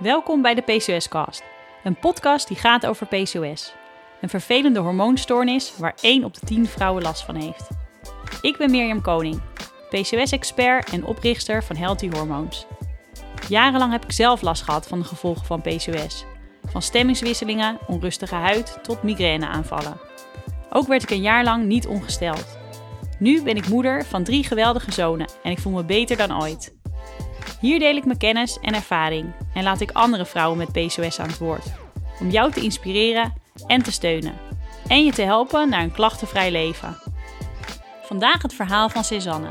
Welkom bij de PCOS-cast, een podcast die gaat over PCOS. Een vervelende hormoonstoornis waar 1 op de 10 vrouwen last van heeft. Ik ben Mirjam Koning, PCOS-expert en oprichter van Healthy Hormones. Jarenlang heb ik zelf last gehad van de gevolgen van PCOS. Van stemmingswisselingen, onrustige huid tot migraineaanvallen. Ook werd ik een jaar lang niet ongesteld. Nu ben ik moeder van drie geweldige zonen en ik voel me beter dan ooit. Hier deel ik mijn kennis en ervaring en laat ik andere vrouwen met PCOS aan het woord. Om jou te inspireren en te steunen. En je te helpen naar een klachtenvrij leven. Vandaag het verhaal van Cezanne.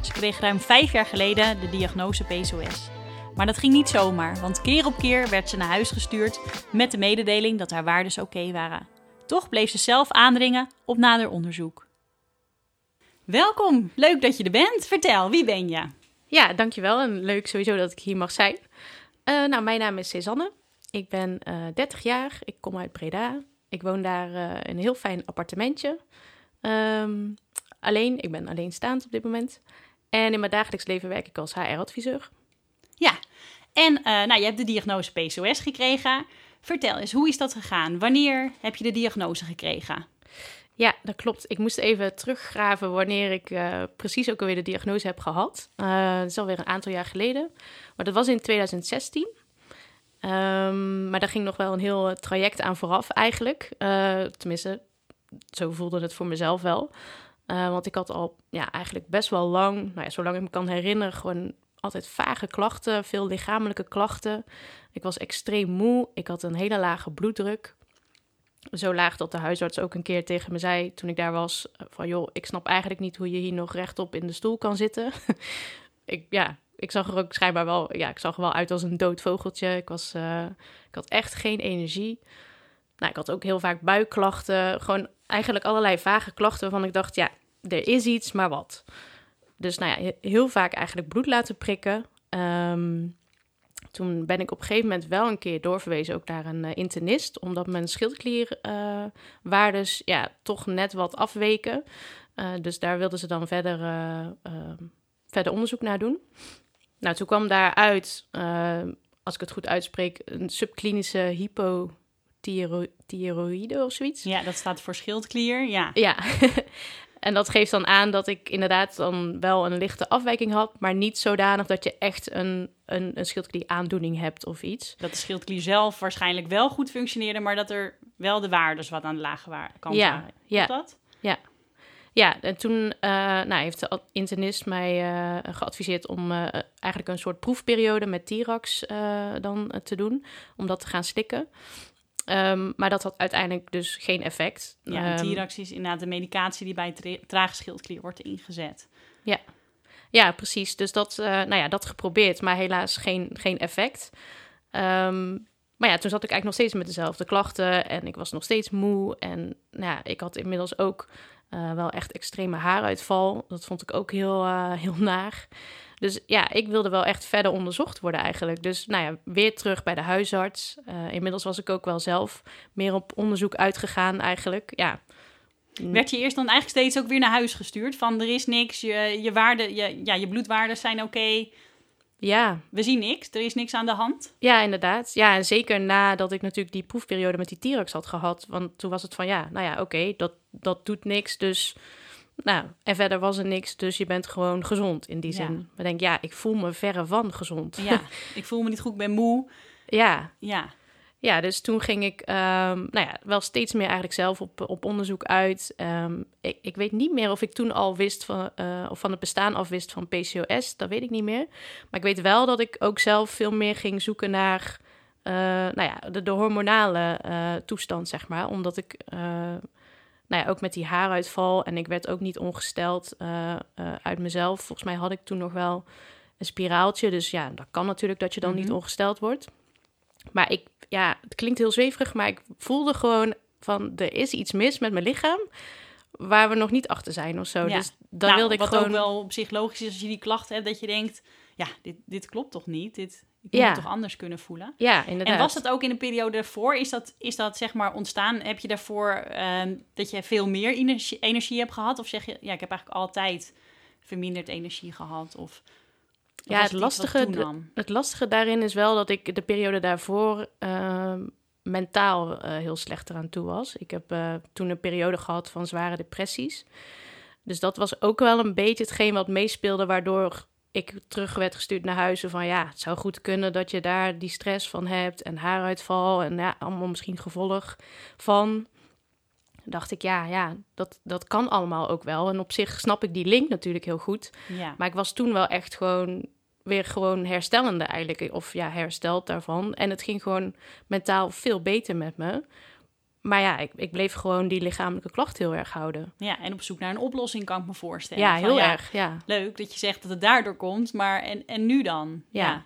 Ze kreeg ruim vijf jaar geleden de diagnose PCOS. Maar dat ging niet zomaar, want keer op keer werd ze naar huis gestuurd met de mededeling dat haar waardes oké waren. Toch bleef ze zelf aandringen op nader onderzoek. Welkom, leuk dat je er bent. Vertel, wie ben je? Ja, dankjewel en leuk sowieso dat ik hier mag zijn. Uh, nou, mijn naam is Cezanne. Ik ben uh, eh, 30 jaar, ik kom uit Breda. Ik woon daar uh, in een heel fijn appartementje. Um, alleen, ik ben alleenstaand op dit moment. En in mijn dagelijks leven werk ik als HR-adviseur. Ja, en nou, je hebt de diagnose PCOS gekregen. Vertel eens, hoe is dat gegaan? Wanneer heb je de diagnose gekregen? Ja, dat klopt. Ik moest even teruggraven wanneer ik uh, precies ook alweer de diagnose heb gehad. Uh, dat is alweer een aantal jaar geleden. Maar dat was in 2016. Um, ehm, maar daar ging nog wel een heel traject aan vooraf eigenlijk. Tenminste, zo voelde het voor mezelf wel. want ik had al ja, eigenlijk best wel lang, nou ja, zolang ik me kan herinneren, gewoon altijd vage klachten, veel lichamelijke klachten. Ik was extreem moe, ik had een hele lage bloeddruk. Zo laag dat de huisarts ook een keer tegen me zei toen ik daar was: van joh, ik snap eigenlijk niet hoe je hier nog rechtop in de stoel kan zitten. ik, ja, ik zag er ook schijnbaar wel, ja, ik zag er wel uit als een dood vogeltje. Ik, was, uh, ik had echt geen energie. Nou, ik had ook heel vaak buikklachten. Gewoon eigenlijk allerlei vage klachten waarvan ik dacht, ja, er is iets, maar wat. Dus nou ja, heel vaak eigenlijk bloed laten prikken. Um, toen ben ik op een gegeven moment wel een keer doorverwezen ook naar een uh, internist, omdat mijn schildklierwaardes uh, ja, toch net wat afweken. Uh, dus daar wilden ze dan verder, verder onderzoek naar doen. Nou, toen kwam daaruit, als ik het goed uitspreek, een subklinische hypothyroïde of zoiets. Ja, dat staat voor schildklier, ja. Ja, En dat geeft dan aan dat ik inderdaad dan wel een lichte afwijking had, maar niet zodanig dat je echt een, een, een schildklieraandoening hebt of iets. Dat de schildklier zelf waarschijnlijk wel goed functioneerde, maar dat er wel de waardes wat aan de lage kant ja, waren. Ja, dat? Ja. Ja, en toen uh, nou, heeft de internist mij uh, geadviseerd om uh, eigenlijk een soort proefperiode met Tirax dan te doen, om dat te gaan slikken. Um, maar dat had uiteindelijk dus geen effect. Ja, um, Tirax is inderdaad de medicatie die bij tra trage schildklier wordt ingezet. Ja, ja precies. Dus dat, uh, nou ja, dat geprobeerd, maar helaas geen, geen effect. Um, maar ja, toen zat ik eigenlijk nog steeds met dezelfde klachten en ik was nog steeds moe. En nou ja, ik had inmiddels ook uh, wel echt extreme haaruitval. Dat vond ik ook heel, uh, heel naar. Dus ja, ik wilde wel echt verder onderzocht worden eigenlijk. Dus nou ja, weer terug bij de huisarts. Uh, inmiddels was ik ook wel zelf meer op onderzoek uitgegaan eigenlijk. Ja. Werd je eerst dan eigenlijk steeds ook weer naar huis gestuurd? Van er is niks, je, je, waarde, je, ja, je bloedwaarden zijn oké. Okay. Ja. We zien niks, er is niks aan de hand. Ja, inderdaad. Ja, en zeker nadat ik natuurlijk die proefperiode met die T-Rex had gehad. Want toen was het van ja, nou ja, oké, okay, dat, dat doet niks. Dus nou, en verder was er niks, dus je bent gewoon gezond in die zin. Ja. Maar denk, ja, ik voel me verre van gezond. Ja, ik voel me niet goed, ik ben moe. Ja. Ja. Ja, dus toen ging ik um, nou ja, wel steeds meer eigenlijk zelf op, op onderzoek uit. Um, ik, ik weet niet meer of ik toen al wist van, uh, of van het bestaan af wist van PCOS. Dat weet ik niet meer. Maar ik weet wel dat ik ook zelf veel meer ging zoeken naar uh, nou ja, de, de hormonale uh, toestand, zeg maar. Omdat ik nou ja, ook met die haaruitval. En ik werd ook niet ongesteld uh, uh, uit mezelf. Volgens mij had ik toen nog wel een spiraaltje. Dus ja, dat kan natuurlijk dat je dan niet mhm. ongesteld wordt. Maar ik, ja, het klinkt heel zweverig, maar ik voelde gewoon van er is iets mis met mijn lichaam waar we nog niet achter zijn of zo. Ja. Dus dan nou, wilde ik wat gewoon. ook wel op zich logisch is als je die klachten hebt, dat je denkt, ja, dit, dit klopt toch niet? Dit, ik moet ja. het toch anders kunnen voelen? Ja, inderdaad. En was dat ook in de periode daarvoor? Is dat, is dat zeg maar ontstaan? Heb je daarvoor uh, dat je veel meer energie, energie hebt gehad? Of zeg je, ja, ik heb eigenlijk altijd verminderd energie gehad? Of... Ja, het wat lastige? Het lastige daarin is wel dat ik de periode daarvoor ehm, mentaal eh, heel slecht eraan toe was. Ik heb eh, toen een periode gehad van zware depressies. Dus dat was ook wel een beetje hetgeen wat meespeelde, waardoor ik terug werd gestuurd naar huis. Van ja, het zou goed kunnen dat je daar die stress van hebt en haaruitval en ja, allemaal misschien gevolg van. Dacht ik, ja, ja, dat, dat kan allemaal ook wel. En op zich snap ik die link natuurlijk heel goed. Ja. Maar ik was toen wel echt gewoon weer gewoon herstellende eigenlijk. Of ja, hersteld daarvan. En het ging gewoon mentaal veel beter met me. Maar ja, ik, ik bleef gewoon die lichamelijke klacht heel erg houden. ja, en op zoek naar een oplossing kan ik me voorstellen. Ja, Van, heel erg, ja. Leuk dat je zegt dat het daardoor komt, maar en, en nu dan? Ja.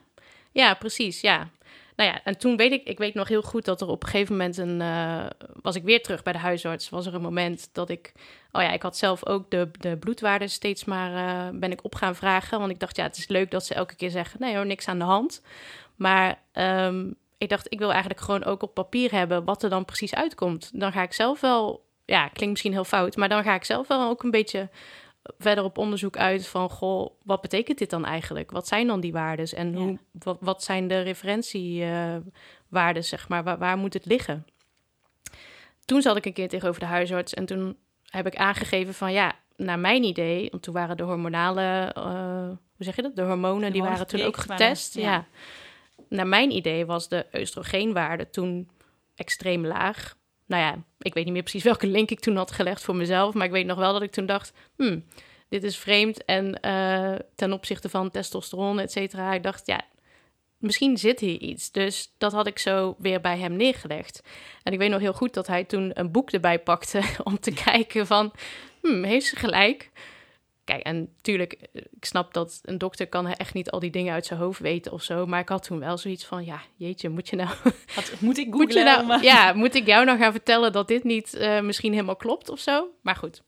Ja, precies, ja. Nou ja, en toen weet ik, ik weet nog heel goed dat er op een gegeven moment een, eh, was ik weer terug bij de huisarts. Was er een moment dat ik, oh ja, ik had zelf ook de, de bloedwaarden steeds maar, eh, ben ik op gaan vragen. Want ik dacht, ja, het is leuk dat ze elke keer zeggen, nee hoor, niks aan de hand. Maar ehm, ik dacht, ik wil eigenlijk gewoon ook op papier hebben wat er dan precies uitkomt. Dan ga ik zelf wel, ja, klinkt misschien heel fout, maar dan ga ik zelf wel ook een beetje verder op onderzoek uit van, goh, wat betekent dit dan eigenlijk? Wat zijn dan die waardes en Ja. hoe, wat, wat zijn de referentiewaarden, zeg maar? Waar, waar moet het liggen? Toen zat ik een keer tegenover de huisarts en toen heb ik aangegeven van, ja, naar mijn idee, want toen waren de hormonale, eh, hoe zeg je dat? De hormonen, die waren toen ook waren- getest. ja. ja. Naar mijn idee was de oestrogeenwaarde toen extreem laag. Nou ja, ik weet niet meer precies welke link ik toen had gelegd voor mezelf. Maar ik weet nog wel dat ik toen dacht, hmm, dit is vreemd. En eh, ten opzichte van testosteron, et cetera. Ik dacht, ja, misschien zit hier iets. Dus dat had ik zo weer bij hem neergelegd. En ik weet nog heel goed dat hij toen een boek erbij pakte om te kijken van, hmm, heeft ze gelijk? Kijk, en natuurlijk, ik snap dat een dokter kan echt niet al die dingen uit zijn hoofd weten of zo. Maar ik had toen wel zoiets van, ja, jeetje, moet je nou... Moet ik Moet je googlen? nou, ja, moet ik jou nou gaan vertellen dat dit niet eh, misschien helemaal klopt of zo? Maar goed,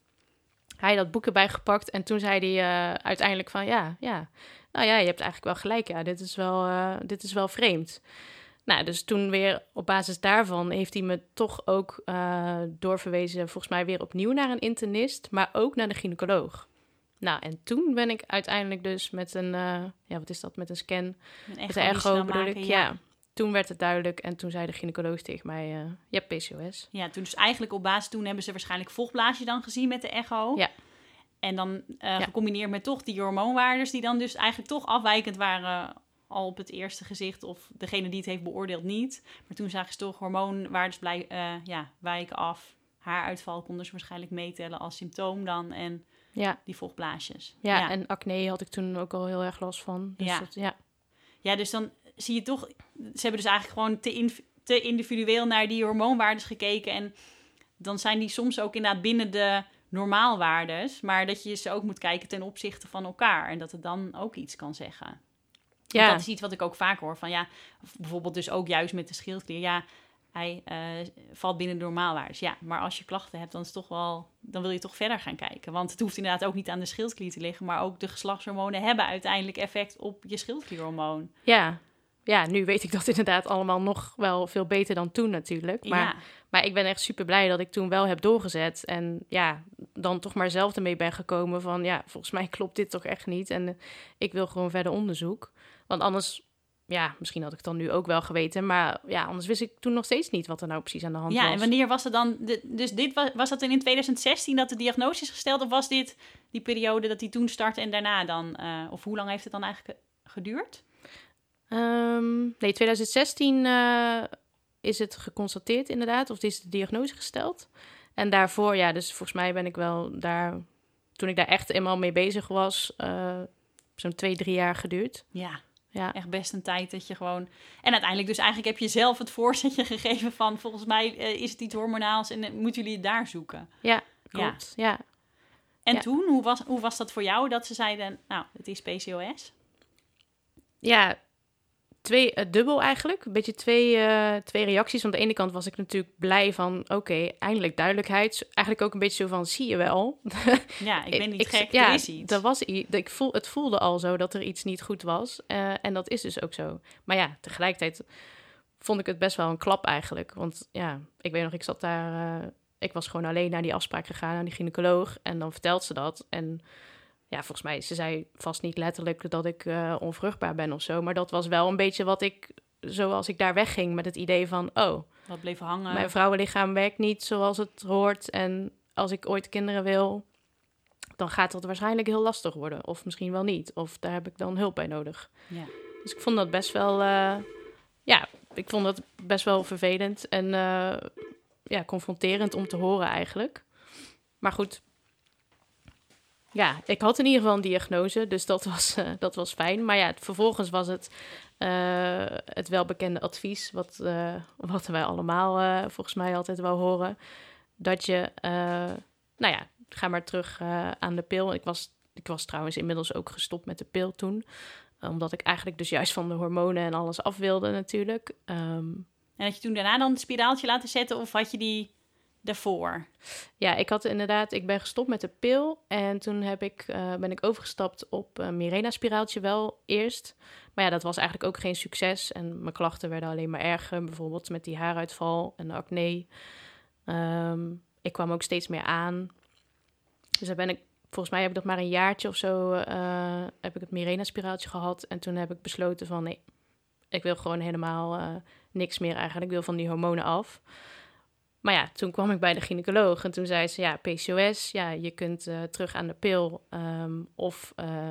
hij had dat boek erbij gepakt en toen zei hij eh, uiteindelijk van, ja, ja, nou ja, je hebt eigenlijk wel gelijk. Ja, dit is wel, eh, dit is wel vreemd. Nou, dus toen weer op basis daarvan heeft hij me toch ook eh, doorverwezen, volgens mij weer opnieuw naar een internist, maar ook naar de gynaecoloog. Nou, en toen ben ik uiteindelijk dus met een, eh, ja, wat is dat, met een scan, Een met echo die ze echo bedoel ik, ja. Toen werd het duidelijk en toen zei de gynaecoloog tegen mij, eh, je hebt PCOS. Ja, toen dus eigenlijk op basis toen hebben ze waarschijnlijk vochtblaasje dan gezien met de echo. Ja. En dan eh, Ja. gecombineerd met toch die hormoonwaardes die dan dus eigenlijk toch afwijkend waren al op het eerste gezicht of degene die het heeft beoordeeld niet. Maar toen zagen ze toch hormoonwaardes blij, ja, wijken af. Haaruitval konden ze waarschijnlijk meetellen als symptoom dan en Ja, die vochtblaasjes. ja, ja. en acne had ik toen ook al heel erg last van. Dus Ja. Dat, ja. Ja, dus dan zie je toch... Ze hebben dus eigenlijk gewoon te, inv- te individueel naar die hormoonwaardes gekeken. En dan zijn die soms ook inderdaad binnen de normaalwaardes. Maar dat je ze ook moet kijken ten opzichte van elkaar. En dat het dan ook iets kan zeggen. Want Ja. Dat is iets wat ik ook vaak hoor. Van ja, bijvoorbeeld dus ook juist met de schildklier. Ja, hij eh, valt binnen de normaalwaardes. Ja, maar als je klachten hebt, dan is toch wel... Dan wil je toch verder gaan kijken. Want het hoeft inderdaad ook niet aan de schildklier te liggen. Maar ook de geslachtshormonen hebben uiteindelijk effect op je schildklierhormoon. Ja. ja, nu weet ik dat inderdaad allemaal nog wel veel beter dan toen natuurlijk. Maar, ja. maar ik ben echt super blij dat ik toen wel heb doorgezet. En ja, dan toch maar zelf ermee ben gekomen van... ja, volgens mij klopt dit toch echt niet. En eh, ik wil gewoon verder onderzoek. Want anders... Ja, misschien had ik het dan nu ook wel geweten. Maar ja, anders wist ik toen nog steeds niet wat er nou precies aan de hand was. Ja, en wanneer was het dan? De, dus dit was, was dat in 2016 dat de diagnose is gesteld? Of was dit die periode dat hij toen startte en daarna dan? eh, of hoe lang heeft het dan eigenlijk geduurd? Ehm, nee, 2016 eh, is het geconstateerd inderdaad, of is de diagnose gesteld. En daarvoor, ja, dus volgens mij ben ik wel daar, toen ik daar echt eenmaal mee bezig was, eh, zo'n twee, drie jaar geduurd. Ja, Ja, echt best een tijd dat je gewoon... En uiteindelijk dus eigenlijk heb je zelf het voorzetje gegeven van... volgens mij eh, is het iets hormonaals en eh, moeten jullie het daar zoeken. ja klopt. Ja. En Ja. toen, hoe was, hoe was dat voor jou dat ze zeiden... nou, het is PCOS? ja, twee, eh, dubbel eigenlijk. Een beetje twee, eh, twee reacties. Aan de ene kant was ik natuurlijk blij van, oké, eindelijk duidelijkheid. Eigenlijk ook een beetje zo van, zie je wel. Ja, ik ben niet Ik- gek, ja, er is iets. Er was iets. Ik voel, het voelde al zo dat er iets niet goed was. eh, en dat is dus ook zo. Maar ja, tegelijkertijd vond ik het best wel een klap eigenlijk. Want ja, ik weet nog, ik zat daar. ik was gewoon alleen naar die afspraak gegaan, naar die gynaecoloog. En dan vertelt ze dat. En ja, volgens mij, ze zei vast niet letterlijk dat ik uh, onvruchtbaar ben of zo. Maar dat was wel een beetje wat ik, zoals ik daar wegging met het idee van, oh. Wat bleef hangen. Mijn vrouwenlichaam werkt niet zoals het hoort. En als ik ooit kinderen wil, dan gaat dat waarschijnlijk heel lastig worden. Of misschien wel niet. Of daar heb ik dan hulp bij nodig. Ja. Dus ik vond dat best wel, uh, ja, ik vond dat best wel vervelend en uh, ja, confronterend om te horen eigenlijk. Maar goed, ja, ik had in ieder geval een diagnose, dus dat was, uh, dat was fijn. Maar ja, vervolgens was het uh, het welbekende advies, wat, uh, wat wij allemaal volgens mij altijd wel horen. Dat je, nou ja, ga maar terug aan de pil. Ik was, ik was trouwens inmiddels ook gestopt met de pil toen. Omdat ik eigenlijk dus juist van de hormonen en alles af wilde natuurlijk. Um, en had je toen daarna dan het spiraaltje laten zetten of had je die daarvoor? Ja, ik had inderdaad, ik ben gestopt met de pil en toen heb ik, uh, ben ik overgestapt op een Mirena-spiraaltje wel eerst. Maar ja, dat was eigenlijk ook geen succes en mijn klachten werden alleen maar erger, bijvoorbeeld met die haaruitval en de acne. Um, ik kwam ook steeds meer aan. Dus daar ben ik, volgens mij heb ik dat maar een jaartje of zo, uh, heb ik het Mirena-spiraaltje gehad. En toen heb ik besloten van nee, ik wil gewoon helemaal niks meer eigenlijk. Ik wil van die hormonen af. Maar ja, toen kwam ik bij de gynaecoloog en toen zei ze: ja, PCOS, ja, je kunt uh, terug aan de pil um, of uh,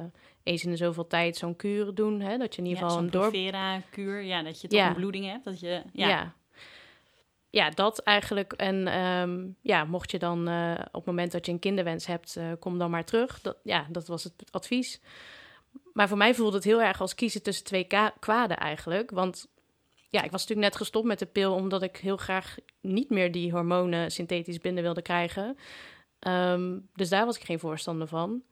eens in de zoveel tijd zo'n kuur doen. Hè, dat je in ieder ja, geval een dorp. kuur ja, dat je toch Ja. een bloeding hebt. Dat je, ja. Ja. ja. dat eigenlijk. En ehm, ja, mocht je dan eh, op het moment dat je een kinderwens hebt, eh, kom dan maar terug. Dat, ja, dat was het advies. Maar voor mij voelde het heel erg als kiezen tussen twee kwaden eigenlijk. Want ja, ik was natuurlijk net gestopt met de pil omdat ik heel graag niet meer die hormonen synthetisch binnen wilde krijgen. Ehm, dus daar was ik geen voorstander van.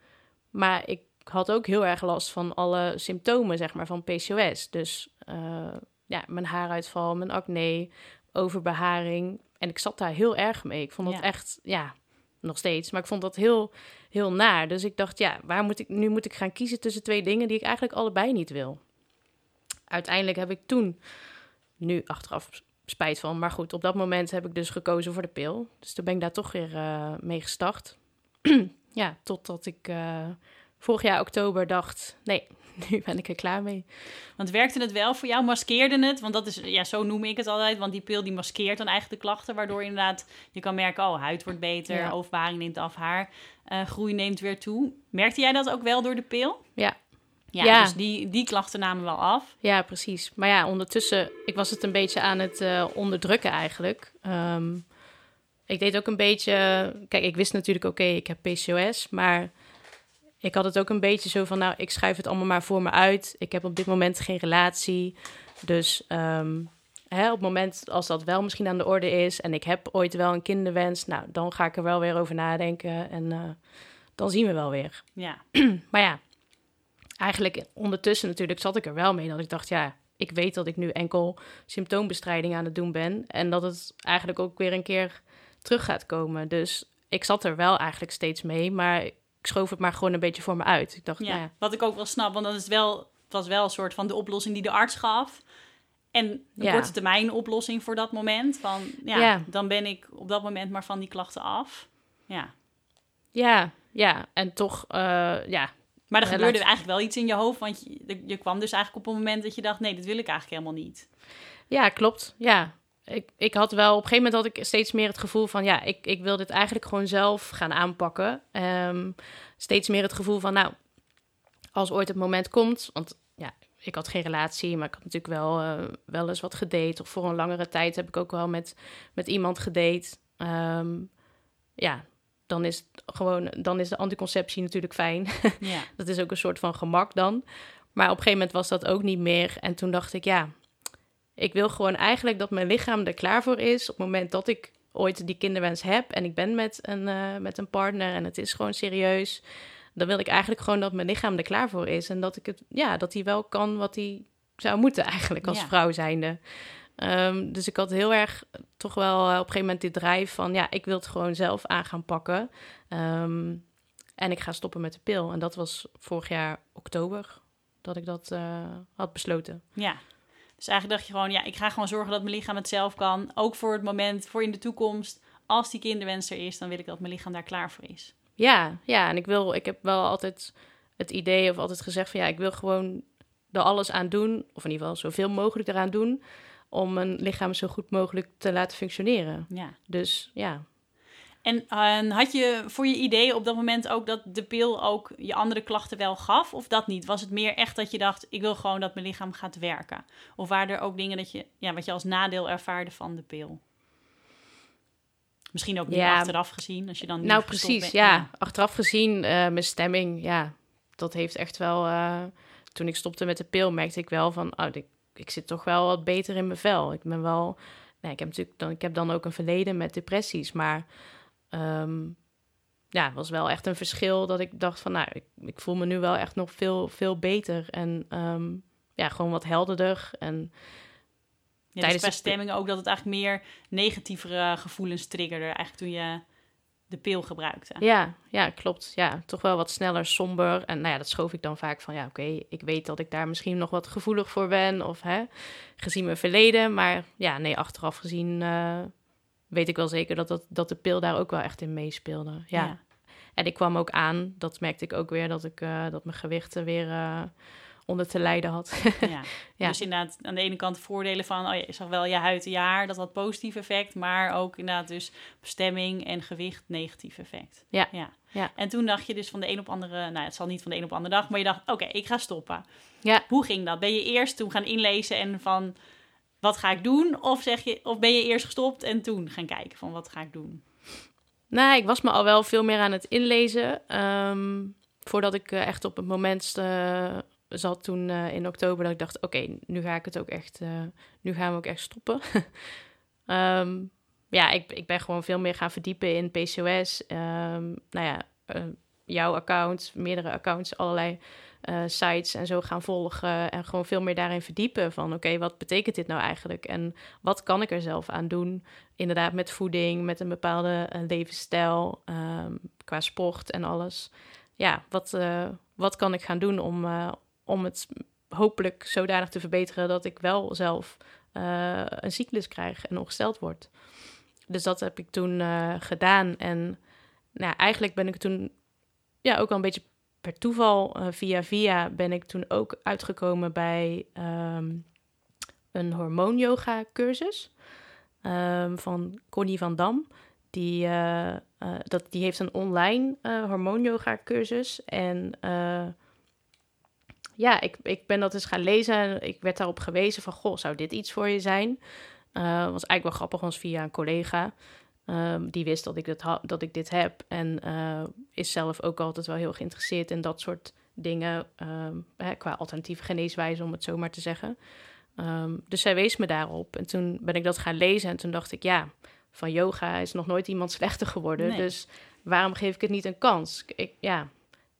Maar ik had ook heel erg last van alle symptomen, zeg maar, van PCOS. Dus eh, ja, mijn haaruitval, mijn acne, overbeharing. En ik zat daar heel erg mee. Ik vond dat Ja. echt, ja, nog steeds. Maar ik vond dat heel, heel naar. Dus ik dacht, ja, waar moet ik, nu moet ik gaan kiezen tussen twee dingen die ik eigenlijk allebei niet wil. Uiteindelijk heb ik toen, nu achteraf spijt van, maar goed, op dat moment heb ik dus gekozen voor de pil. Dus toen ben ik daar toch weer eh, mee gestart. ja, totdat ik eh, vorig jaar oktober dacht, nee, nu ben ik er klaar mee. Want werkte het wel voor jou? Maskeerde het? Want dat is, ja, zo noem ik het altijd. Want die pil die maskeert dan eigenlijk de klachten. Waardoor je inderdaad, je kan merken, oh, huid wordt beter. Ja. Overbeharing neemt af, haar eh, groei neemt weer toe. Merkte jij dat ook wel door de pil? Ja. Ja, Ja. dus die, die klachten namen wel af. Ja, precies. Maar ja, ondertussen, ik was het een beetje aan het eh, onderdrukken eigenlijk. Ehm, ik deed ook een beetje, kijk, ik wist natuurlijk, oké, ik heb PCOS, maar ik had het ook een beetje zo van, nou, ik schrijf het allemaal maar voor me uit. Ik heb op dit moment geen relatie, dus ehm, hè, op het moment als dat wel misschien aan de orde is en ik heb ooit wel een kinderwens, nou, dan ga ik er wel weer over nadenken en eh, dan zien we wel weer. Ja, Maar ja, eigenlijk ondertussen natuurlijk zat ik er wel mee dat ik dacht, ja, ik weet dat ik nu enkel symptoombestrijding aan het doen ben en dat het eigenlijk ook weer een keer terug gaat komen. Dus ik zat er wel eigenlijk steeds mee, maar ik schoof het maar gewoon een beetje voor me uit. Ik dacht, ja. nou ja, wat ik ook wel snap. Want dat is wel, was wel een soort van de oplossing die de arts gaf. En een Ja. korte termijn oplossing voor dat moment. Van, ja, Ja. dan ben ik op dat moment maar van die klachten af. Ja. ja, ja, en toch, eh, ja, Maar er Ja, gebeurde eigenlijk wel iets in je hoofd. Want je, je kwam dus eigenlijk op een moment dat je dacht... nee, dit wil ik eigenlijk helemaal niet. Ja, klopt. Ja. Ik, ik had wel, op een gegeven moment had ik steeds meer het gevoel van, ja, ik, ik wil dit eigenlijk gewoon zelf gaan aanpakken. Ehm, steeds meer het gevoel van, nou, als ooit het moment komt, want ja, ik had geen relatie, maar ik had natuurlijk wel, eh, wel eens wat gedate. Of voor een langere tijd heb ik ook wel met, met iemand gedate. Ehm, ja, dan is het gewoon, dan is de anticonceptie natuurlijk fijn. Ja. Dat is ook een soort van gemak dan. Maar op een gegeven moment was dat ook niet meer. En toen dacht ik, ja, ik wil gewoon eigenlijk dat mijn lichaam er klaar voor is. Op het moment dat ik ooit die kinderwens heb en ik ben met een, eh, met een partner en het is gewoon serieus. Dan wil ik eigenlijk gewoon dat mijn lichaam er klaar voor is. En dat ik het, ja, dat hij wel kan wat hij zou moeten eigenlijk als Ja. vrouw zijnde. Ehm, dus ik had heel erg toch wel eh, op een gegeven moment dit drijf van... ja, ik wil het gewoon zelf aan gaan pakken. Ehm, en ik ga stoppen met de pil. En dat was vorig jaar oktober dat ik dat eh, had besloten. ja. Dus eigenlijk dacht je gewoon... ja, ik ga gewoon zorgen dat mijn lichaam het zelf kan. Ook voor het moment, voor in de toekomst... als die kinderwens er is... dan wil ik dat mijn lichaam daar klaar voor is. Ja, ja, en ik wil, ik heb wel altijd het idee of altijd gezegd van ja, ik wil gewoon er alles aan doen, of in ieder geval zoveel mogelijk eraan doen, om mijn lichaam zo goed mogelijk te laten functioneren. Ja. Dus ja. En had je voor je idee op dat moment ook dat de pil ook je andere klachten wel gaf, of dat niet? Was het meer echt dat je dacht, ik wil gewoon dat mijn lichaam gaat werken? Of waren er ook dingen dat je, ja, wat je als nadeel ervaarde van de pil? Misschien ook niet Ja. achteraf gezien, als je dan Nou, precies, bent. ja. Achteraf gezien, eh, mijn stemming, ja, dat heeft echt wel... eh, toen ik stopte met de pil, merkte ik wel van... Oh, ik, ik zit toch wel wat beter in mijn vel. Ik ben wel... Nee, ik heb natuurlijk dan, ik heb dan ook een verleden met depressies, maar... ehm, ja, het was wel echt een verschil dat ik dacht van... Nou, ik, ik voel me nu wel echt nog veel, veel beter. En ehm, ja, gewoon wat helderder. En Ja, tijdens dus de stemming ook dat het eigenlijk meer negatievere gevoelens triggerde, eigenlijk toen je de pil gebruikte. Ja, ja, klopt. Ja, toch wel wat sneller somber. En nou ja, dat schoof ik dan vaak van, ja, oké, ik weet dat ik daar misschien nog wat gevoelig voor ben, of hè, gezien mijn verleden. Maar ja, nee, achteraf gezien eh, weet ik wel zeker dat, dat, dat de pil daar ook wel echt in meespeelde. Ja. Ja. En ik kwam ook aan, dat merkte ik ook weer, dat, ik, eh, dat mijn gewicht er weer eh, onder te lijden had. Ja. Ja. Dus inderdaad, aan de ene kant voordelen van, oh ja, je zag wel je huid en je haar, dat had positief effect, maar ook inderdaad dus stemming en gewicht negatief effect. Ja. ja. Ja. En toen dacht je dus van de een op andere, nou het zal niet van de een op de andere dag, maar je dacht, oké, ik ga stoppen. Ja. Hoe ging dat? Ben je eerst toen gaan inlezen en van, wat ga ik doen? Of, zeg je, of ben je eerst gestopt en toen gaan kijken van, wat ga ik doen? Nou, ik was me al wel veel meer aan het inlezen. ehm, voordat ik eh, echt op het moment eh, zat toen eh, in oktober dat ik dacht, oké, nu ga ik het ook echt, eh, nu gaan we ook echt stoppen. Ehm, ja, ik, ik ben gewoon veel meer gaan verdiepen in PCOS. Ehm, nou ja, eh, jouw account, meerdere accounts, allerlei sites en zo gaan volgen. En gewoon veel meer daarin verdiepen van, oké, wat betekent dit nou eigenlijk? En wat kan ik er zelf aan doen? Inderdaad, met voeding, met een bepaalde levensstijl, ehm, qua sport en alles. Ja, wat, wat kan ik gaan doen om, om het hopelijk zodanig te verbeteren dat ik wel zelf eh, een cyclus krijg en ongesteld word. Dus dat heb ik toen eh, gedaan. En nou, eigenlijk ben ik toen ja, ook al een beetje per toeval, eh, via via, ben ik toen ook uitgekomen bij ehm, een hormoon-yoga cursus ehm, van Connie van Dam. Die, dat, die heeft een online eh hormoon-yoga cursus. En ja, ik, ik ben dat eens gaan lezen en ik werd daarop gewezen van... Goh, zou dit iets voor je zijn? Eh was eigenlijk wel grappig, was via een collega. Ehm, die wist dat ik, dit ha- dat ik dit heb. En eh, is zelf ook altijd wel heel geïnteresseerd in dat soort dingen. ehm, hè, qua alternatieve geneeswijze, om het zo maar te zeggen. Ehm, dus zij wees me daarop. En toen ben ik dat gaan lezen. En toen dacht ik, ja, van yoga is nog nooit iemand slechter geworden. Nee. Dus waarom geef ik het niet een kans? Ik, ja,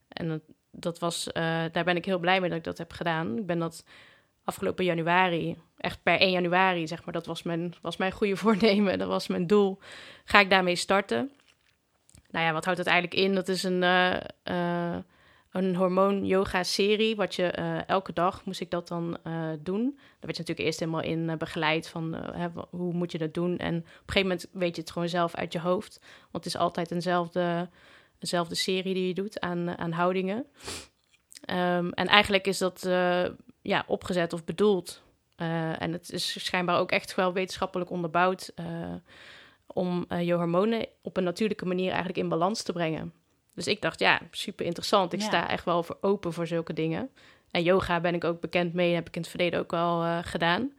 en dat, dat was, eh, daar ben ik heel blij mee dat ik dat heb gedaan. Ik ben dat afgelopen januari, echt per 1 januari, zeg maar, dat was mijn, was mijn goede voornemen, dat was mijn doel. Ga ik daarmee starten? Nou ja, wat houdt het eigenlijk in? Dat is een, eh, eh, een hormoon-yoga-serie, wat je elke dag moest ik dat dan doen. Daar werd je natuurlijk eerst helemaal in begeleid van hè, hoe moet je dat doen. En op een gegeven moment weet je het gewoon zelf uit je hoofd, want het is altijd eenzelfde, eenzelfde serie die je doet aan, aan houdingen. Ehm, en eigenlijk is dat eh, ja, opgezet of bedoeld. eh, en het is schijnbaar ook echt wel wetenschappelijk onderbouwd eh, om je hormonen op een natuurlijke manier eigenlijk in balans te brengen. Dus ik dacht, ja, super interessant. Ik Ja. sta echt wel voor open voor zulke dingen. En yoga ben ik ook bekend mee, heb ik in het verleden ook al eh, gedaan.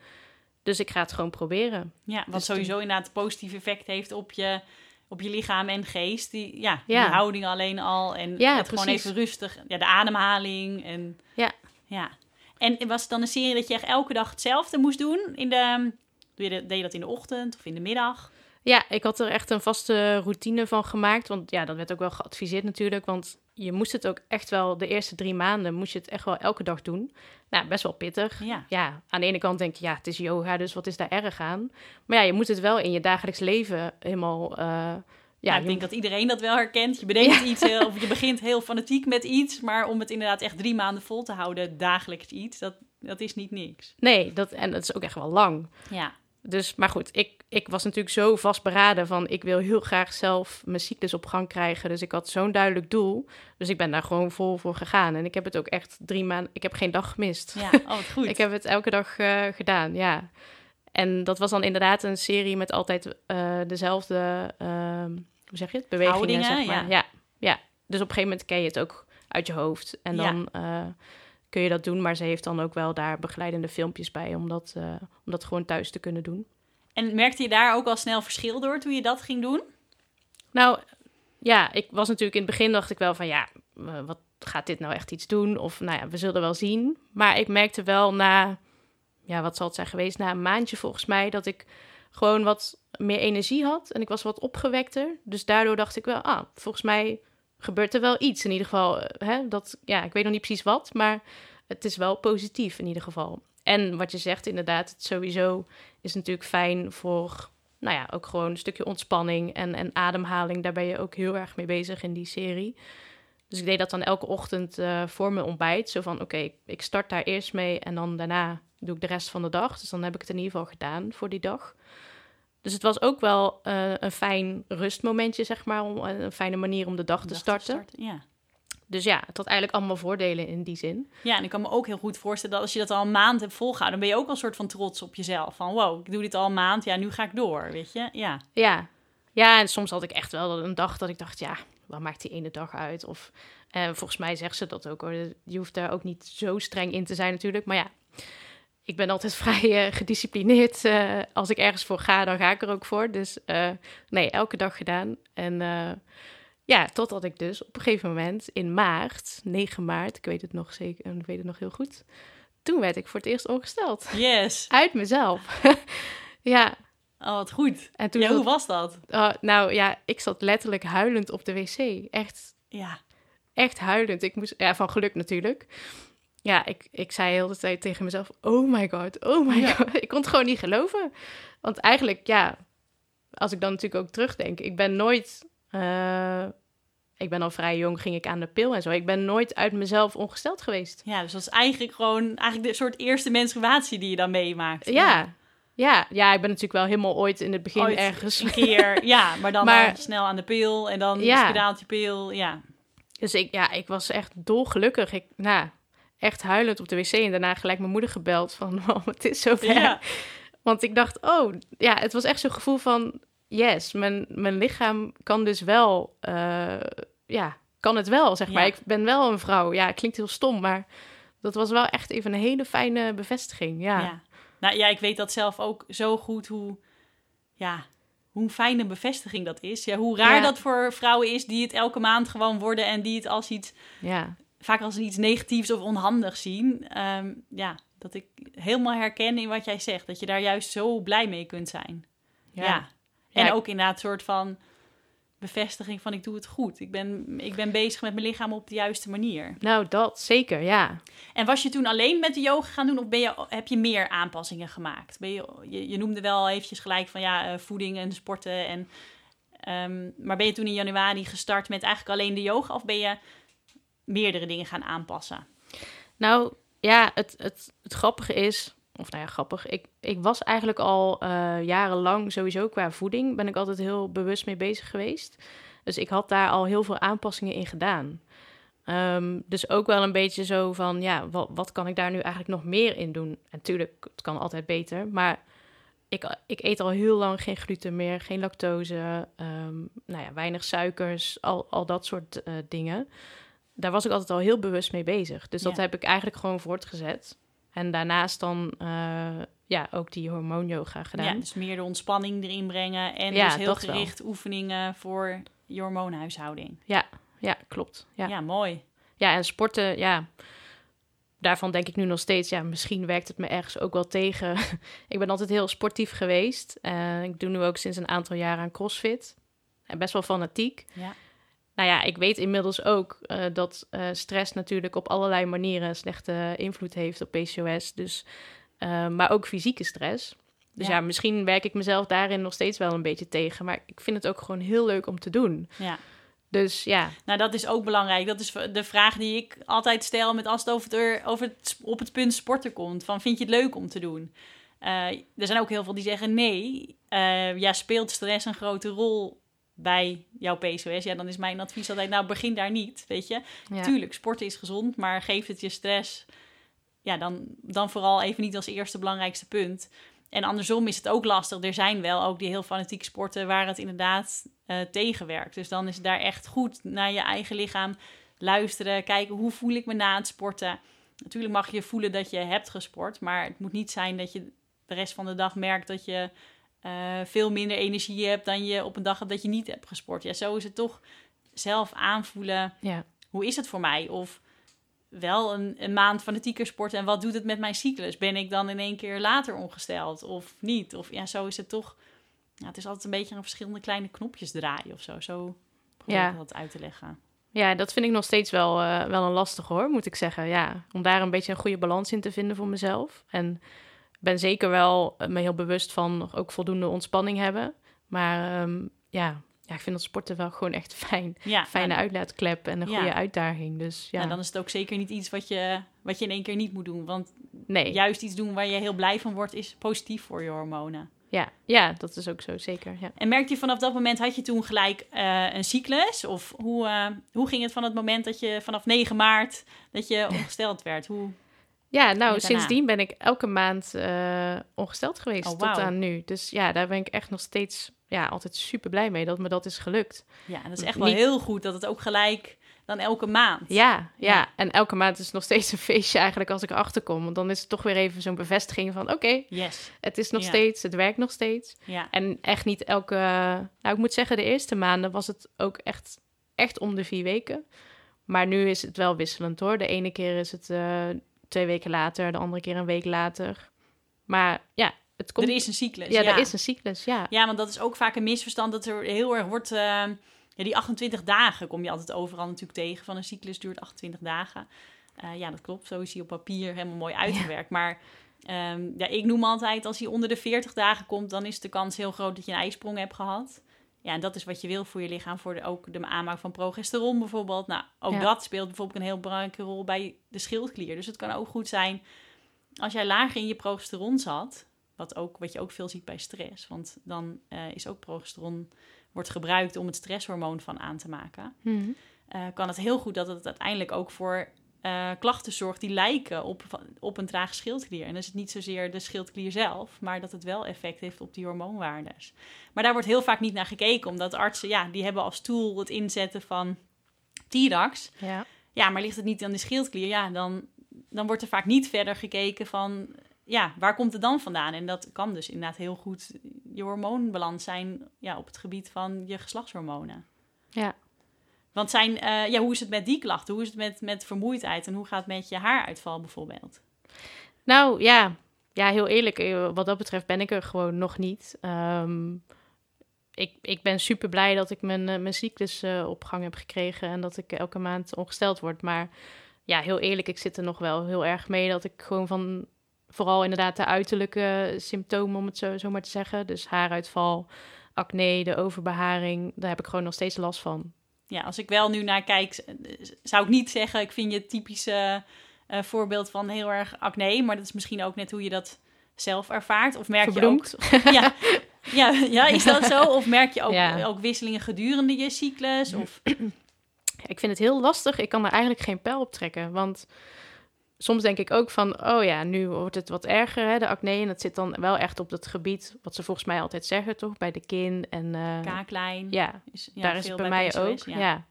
Dus ik ga het gewoon proberen. Ja, wat Dus sowieso inderdaad positief effect heeft op je, op je lichaam en geest. Die, ja, Ja. die houding alleen al. En Ja, het gewoon even rustig. Ja, de ademhaling. En, Ja. ja. En was het dan een serie dat je echt elke dag hetzelfde moest doen? In de, doe je de- deed je dat in de ochtend of in de middag? Ja, ik had er echt een vaste routine van gemaakt. Want ja, dat werd ook wel geadviseerd natuurlijk. Want je moest het ook echt wel, de eerste drie maanden moest je het echt wel elke dag doen. Nou, best wel pittig. Ja. Ja, aan de ene kant denk je, ja, het is yoga, dus wat is daar erg aan? Maar ja, je moet het wel in je dagelijks leven helemaal... eh, ja, ik denk dat iedereen dat wel herkent. Je bedenkt iets heel, of je begint heel fanatiek met iets. Maar om het inderdaad echt drie maanden vol te houden, dagelijks iets, dat, dat is niet niks. Nee, dat, en dat is ook echt wel lang. Ja. Dus, maar goed, ik, ik was natuurlijk zo vastberaden van... ik wil heel graag zelf mijn cyclus op gang krijgen. Dus ik had zo'n duidelijk doel. Dus ik ben daar gewoon vol voor gegaan. En ik heb het ook echt drie maanden... Ik heb geen dag gemist. Ja, oh, goed. ik heb het elke dag uh, gedaan, ja. En dat was dan inderdaad een serie met altijd uh, dezelfde... Uh, hoe zeg je het? Bewegingen, Houdingen, zeg maar. ja. ja. Ja, Dus op een gegeven moment ken je het ook uit je hoofd. En dan... Ja kun je dat doen. Maar ze heeft dan ook wel daar begeleidende filmpjes bij om dat, uh, om dat gewoon thuis te kunnen doen. En merkte je daar ook al snel verschil door toen je dat ging doen? Nou, ja, ik was natuurlijk in het begin dacht ik wel van ja, wat gaat dit nou echt iets doen? Of nou ja, we zullen wel zien. Maar ik merkte wel na, ja, wat zal het zijn geweest, na een maandje volgens mij, dat ik gewoon wat meer energie had en ik was wat opgewekter. Dus daardoor dacht ik wel, ah, volgens mij gebeurt er wel iets in ieder geval. Hè? Dat, ja, ik weet nog niet precies wat, maar het is wel positief in ieder geval. En wat je zegt, inderdaad, het sowieso is natuurlijk fijn voor, nou ja, ook gewoon een stukje ontspanning en, en ademhaling. Daar ben je ook heel erg mee bezig in die serie. Dus ik deed dat dan elke ochtend uh, voor mijn ontbijt. Zo van, oké, ik start daar eerst mee en dan daarna doe ik de rest van de dag. Dus dan heb ik het in ieder geval gedaan voor die dag. Dus het was ook wel uh, een fijn rustmomentje, zeg maar, om, een fijne manier om de dag, de te, dag starten. te starten. Ja. Dus ja, het had eigenlijk allemaal voordelen in die zin. Ja, en ik kan me ook heel goed voorstellen dat als je dat al een maand hebt volgehouden, dan ben je ook al een soort van trots op jezelf. Van wow, ik doe dit al een maand, ja, nu ga ik door, weet je? Ja. Ja, ja en soms had ik echt wel een dag dat ik dacht, ja, wat maakt die ene dag uit? Of uh, volgens mij zegt ze dat ook hoor. Je hoeft daar ook niet zo streng in te zijn natuurlijk. Maar ja, ik ben altijd vrij uh, gedisciplineerd. Uh, als ik ergens voor ga, dan ga ik er ook voor. Dus uh, nee, elke dag gedaan. En ja, totdat ik dus op een gegeven moment in maart, 9 maart, ik weet het nog zeker, ik weet het nog heel goed. Toen werd ik voor het eerst ongesteld. Yes. Uit mezelf. ja. Oh, wat goed. En toen ja, hoe was dat? Uh, nou ja, ik zat letterlijk huilend op de wc. Echt. Ja. Echt huilend. Ik moest, ja, van geluk natuurlijk ja, ik, ik zei heel de tijd tegen mezelf: Oh my god, oh my god. Ik kon het gewoon niet geloven. Want eigenlijk, ja, als ik dan natuurlijk ook terugdenk, ik ben nooit. Uh, ik ben al vrij jong, ging ik aan de pil en zo. Ik ben nooit uit mezelf ongesteld geweest. Ja, dus dat is eigenlijk gewoon eigenlijk de soort eerste menstruatie die je dan meemaakt. Ja, ja, ja, ik ben natuurlijk wel helemaal ooit in het begin ooit ergens... een keer, ja, maar dan maar, snel aan de pil en dan ja. spiraaltje pil, ja. Dus ik, ja, ik was echt dolgelukkig. Ik, nou, echt huilend op de wc en daarna gelijk mijn moeder gebeld van, oh, het is zover. Ja. Want ik dacht, oh, ja, het was echt zo'n gevoel van, yes, mijn, mijn lichaam kan dus wel, uh, ja, kan het wel, zeg maar. Ik ben wel een vrouw. Ja, klinkt heel stom, maar dat was wel echt even een hele fijne bevestiging, ja. ja. Nou ja, ik weet dat zelf ook zo goed hoe, ja, hoe fijne bevestiging dat is. Ja, hoe raar dat voor vrouwen is die het elke maand gewoon worden en die het als iets ja vaak als iets negatiefs of onhandigs zien. Ehm, ja, dat ik helemaal herken in wat jij zegt. Dat je daar juist zo blij mee kunt zijn. Ja. En ook inderdaad een soort van bevestiging van ik doe het goed. Ik ben, ik ben bezig met mijn lichaam op de juiste manier. Nou, dat zeker, ja. En was je toen alleen met de yoga gaan doen of ben je, heb je meer aanpassingen gemaakt? Ben je, je, je noemde wel eventjes gelijk van ja, uh, voeding en sporten. En, um, maar ben je toen in januari gestart met eigenlijk alleen de yoga? Of ben je meerdere dingen gaan aanpassen? Nou ja, het, het, het grappige is, of nou ja, grappig. Ik, ik was eigenlijk al uh, jarenlang sowieso qua voeding, ben ik altijd heel bewust mee bezig geweest. Dus ik had daar al heel veel aanpassingen in gedaan. Um, dus ook wel een beetje zo van, ja, wat, wat kan ik daar nu eigenlijk nog meer in doen? En natuurlijk, het kan altijd beter, maar ik, ik eet al heel lang geen gluten meer, geen lactose, um, nou ja, weinig suikers, al, al dat soort uh, dingen daar was ik altijd al heel bewust mee bezig. Dus dat heb ik eigenlijk gewoon voortgezet. En daarnaast dan uh, ja, ook die hormoonyoga gedaan. Ja, dus meer de ontspanning erin brengen. En ja, dus heel gericht oefeningen voor je hormoonhuishouding. Ja, ja klopt. Ja. ja, mooi. Ja, en sporten, ja, daarvan denk ik nu nog steeds, ja, misschien werkt het me ergens ook wel tegen. ik ben altijd heel sportief geweest. Uh, ik doe nu ook sinds een aantal jaar aan CrossFit. En best wel fanatiek. Ja nou ja, ik weet inmiddels ook uh, dat uh, stress natuurlijk op allerlei manieren slechte invloed heeft op PCOS. Dus, uh, maar ook fysieke stress. Dus ja. ja. misschien werk ik mezelf daarin nog steeds wel een beetje tegen. Maar ik vind het ook gewoon heel leuk om te doen. Ja. Dus ja. Nou, dat is ook belangrijk. Dat is de vraag die ik altijd stel met als het over het, over het op het punt sporten komt. Van vind je het leuk om te doen? Eh, er zijn ook heel veel die zeggen nee. eh, ja, speelt stress een grote rol bij jouw PCOS? Ja, dan is mijn advies altijd, nou begin daar niet, weet je. Ja. Tuurlijk, sporten is gezond, maar geeft het je stress... Ja, dan, dan vooral even niet als eerste belangrijkste punt. En andersom is het ook lastig. Er zijn wel ook die heel fanatiek sporten waar het inderdaad eh, tegenwerkt. Dus dan is het daar echt goed naar je eigen lichaam luisteren. Kijken, hoe voel ik me na het sporten? Natuurlijk mag je voelen dat je hebt gesport. Maar het moet niet zijn dat je de rest van de dag merkt dat je eh, veel minder energie hebt dan je op een dag hebt dat je niet hebt gesport. Ja, zo is het toch zelf aanvoelen. Ja. Hoe is het voor mij? Of wel een, een maand fanatieker sporten en wat doet het met mijn cyclus? Ben ik dan in één keer later ongesteld of niet? Of ja, zo is het toch. Ja, het is altijd een beetje aan verschillende kleine knopjes draaien of zo. Zo probeer Ja. ik dat uit te leggen. Ja, dat vind ik nog steeds wel, eh, wel een lastig hoor, moet ik zeggen. Ja, om daar een beetje een goede balans in te vinden voor mezelf. En ben zeker wel eh, me heel bewust van ook voldoende ontspanning hebben. Maar ehm, ja, ja, ik vind dat sporten wel gewoon echt fijn. Ja, Fijne nou, uitlaatklep en een Ja. goede uitdaging. Dus ja, nou, dan is het ook zeker niet iets wat je, wat je in één keer niet moet doen. Want nee. juist iets doen waar je heel blij van wordt, is positief voor je hormonen. Ja, ja, dat is ook zo, zeker. Ja. En merkte je vanaf dat moment, had je toen gelijk eh, een cyclus? Of hoe, eh, hoe ging het van het moment dat je vanaf 9 maart dat je ongesteld werd? Hoe, Ja, nou, sindsdien ben ik elke maand eh, ongesteld geweest Oh, tot aan nu. Dus ja, daar ben ik echt nog steeds ja, altijd super blij mee dat me dat is gelukt. ja, dat is echt wel Niet- heel goed dat het ook gelijk dan elke maand. Ja, ja, Ja. en elke maand is het nog steeds een feestje eigenlijk als ik erachter kom. Want dan is het toch weer even zo'n bevestiging van oké, Yes. het is nog Ja. steeds, het werkt nog steeds. Ja. En echt niet elke, nou ik moet zeggen de eerste maanden was het ook echt, echt om de vier weken. Maar nu is het wel wisselend hoor. De ene keer is het eh, twee weken later, de andere keer een week later. Maar ja, het komt... Er is een cyclus. ja, er is een cyclus, ja. Ja, want dat is ook vaak een misverstand dat er heel erg wordt. eh, ja, die 28 dagen kom je altijd overal natuurlijk tegen. Van een cyclus duurt 28 dagen. Eh, ja, dat klopt. Zo is hij op papier helemaal mooi uitgewerkt. Maar ehm, ja, ik noem altijd als hij onder de 40 dagen komt, dan is de kans heel groot dat je een ijsprong hebt gehad. Ja, en dat is wat je wil voor je lichaam, voor de, ook de aanmaak van progesteron bijvoorbeeld. Nou, ook Ja. dat speelt bijvoorbeeld een heel belangrijke rol bij de schildklier. Dus het kan ook goed zijn als jij lager in je progesteron zat, wat, ook, wat je ook veel ziet bij stress. Want dan eh, is ook progesteron wordt gebruikt om het stresshormoon van aan te maken. Mhm. Eh, kan het heel goed dat het uiteindelijk ook voor eh, klachten zorgt die lijken op, op een trage schildklier. En dan is het niet zozeer de schildklier zelf, maar dat het wel effect heeft op die hormoonwaardes. Maar daar wordt heel vaak niet naar gekeken, omdat artsen, ja, die hebben als tool het inzetten van Tirax. Ja. Ja, maar ligt het niet aan de schildklier, ja, dan, dan wordt er vaak niet verder gekeken van, ja, waar komt het dan vandaan? En dat kan dus inderdaad heel goed je hormoonbalans zijn ja, op het gebied van je geslachtshormonen. ja. Want zijn, eh, ja, hoe is het met die klachten? Hoe is het met, met vermoeidheid? En hoe gaat het met je haaruitval bijvoorbeeld? Nou ja, ja, heel eerlijk, eh, wat dat betreft ben ik er gewoon nog niet. Ehm, ik, ik ben super blij dat ik mijn, eh, mijn cyclus op gang heb gekregen en dat ik elke maand ongesteld word. Maar ja, heel eerlijk, ik zit er nog wel heel erg mee dat ik gewoon van vooral inderdaad de uiterlijke symptomen, om het zo, zo maar te zeggen. Dus haaruitval, acne, de overbeharing, daar heb ik gewoon nog steeds last van. Ja, als ik wel nu naar kijk, zou ik niet zeggen, ik vind je het typische eh, voorbeeld van heel erg acne. Maar dat is misschien ook net hoe je dat zelf ervaart. Of merk je ook... Ja, ja, ja, is dat zo? Of merk je ook, Ja. ook wisselingen gedurende je cyclus? Of, Ik vind het heel lastig. Ik kan er eigenlijk geen pijl op trekken. Want soms denk ik ook van, oh ja, nu wordt het wat erger, hè, de acne. En dat zit dan wel echt op dat gebied, wat ze volgens mij altijd zeggen, toch? Bij de kin en... eh, kaaklijn. ja, is, ja, daar is het bij mij PCOS, ook. Ja.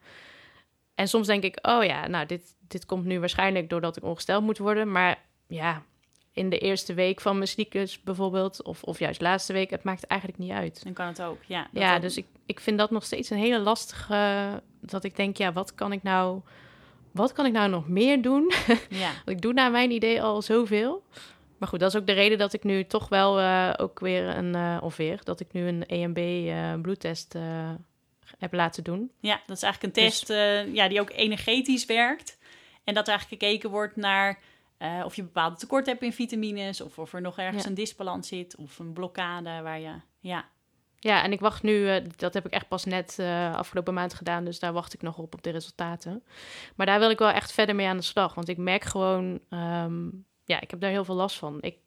En soms denk ik, oh ja, nou, dit, dit komt nu waarschijnlijk doordat ik ongesteld moet worden. Maar ja, in de eerste week van mijn cyclus bijvoorbeeld, of, of juist laatste week, het maakt eigenlijk niet uit. Dan kan het ook, ja. Ja, dus ik, ik vind dat nog steeds een hele lastige. Dat ik denk, ja, wat kan ik nou. Wat kan ik nou nog meer doen? Ja, Want ik doe naar mijn idee al zoveel. Maar goed, dat is ook de reden dat ik nu toch wel eh, ook weer een. eh, of weer, dat ik nu een EMB eh, bloedtest heb laten doen. Ja, dat is eigenlijk een Dus- test eh, ja, die ook energetisch werkt. En dat er eigenlijk gekeken wordt naar of je bepaalde tekort hebt in vitamines... of of er nog ergens Ja. een disbalans zit of een blokkade waar je... Ja, Ja, en ik wacht nu, eh, dat heb ik echt pas net eh, afgelopen maand gedaan, dus daar wacht ik nog op, op de resultaten. Maar daar wil ik wel echt verder mee aan de slag, want ik merk gewoon, ehm, ja, ik heb daar heel veel last van. Ik,